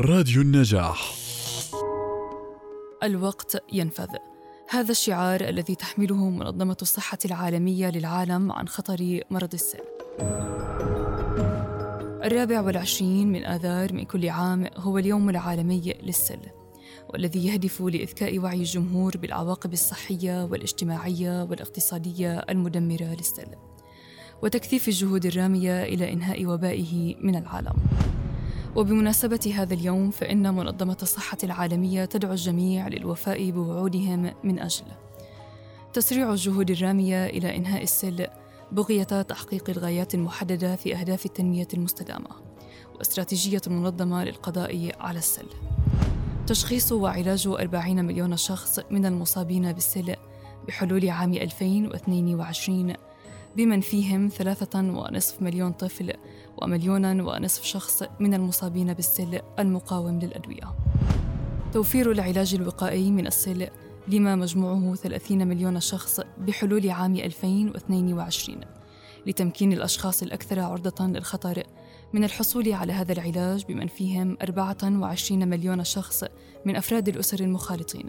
راديو النجاح. الوقت ينفذ. هذا الشعار الذي تحمله منظمة الصحة العالمية للعالم عن خطر مرض السل الرابع والعشرين من آذار من كل عام هو اليوم العالمي للسل والذي يهدف لإذكاء وعي الجمهور بالعواقب الصحية والاجتماعية والاقتصادية المدمرة للسل وتكثيف الجهود الرامية إلى إنهاء وبائه من العالم. وبمناسبة هذا اليوم فإن منظمة الصحة العالمية تدعو الجميع للوفاء بوعودهم من أجل تسريع الجهود الرامية إلى إنهاء السل بغية تحقيق الغايات المحددة في أهداف التنمية المستدامة واستراتيجية منظمة للقضاء على السل. تشخيص وعلاج 40 مليون شخص من المصابين بالسل بحلول عام 2022 بمن فيهم ثلاثة ونصف مليون طفل ومليونا ونصف شخص من المصابين بالسل المقاوم للأدوية. توفير العلاج الوقائي من السل لما مجموعه 30 مليون شخص بحلول عام 2022 لتمكين الأشخاص الأكثر عرضة للخطر. من الحصول على هذا العلاج بمن فيهم 24 مليون شخص من أفراد الأسر المخالطين.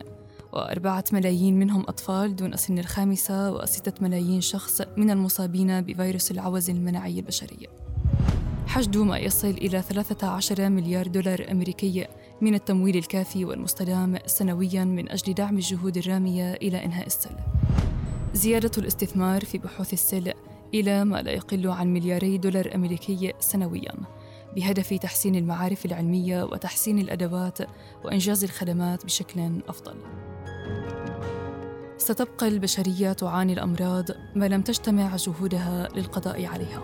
وأربعة ملايين منهم أطفال دون سن الخامسة وستة ملايين شخص من المصابين بفيروس العوز المناعي البشري حشد ما يصل إلى 13 مليار دولار أمريكي من التمويل الكافي والمستدام سنويا من أجل دعم الجهود الرامية إلى إنهاء السل زيادة الاستثمار في بحوث السل إلى ما لا يقل عن ملياري دولار أمريكي سنوياً بهدف تحسين المعارف العلمية وتحسين الأدوات وإنجاز الخدمات بشكل أفضل. ستبقى البشرية تعاني الأمراض ما لم تجتمع جهودها للقضاء عليها.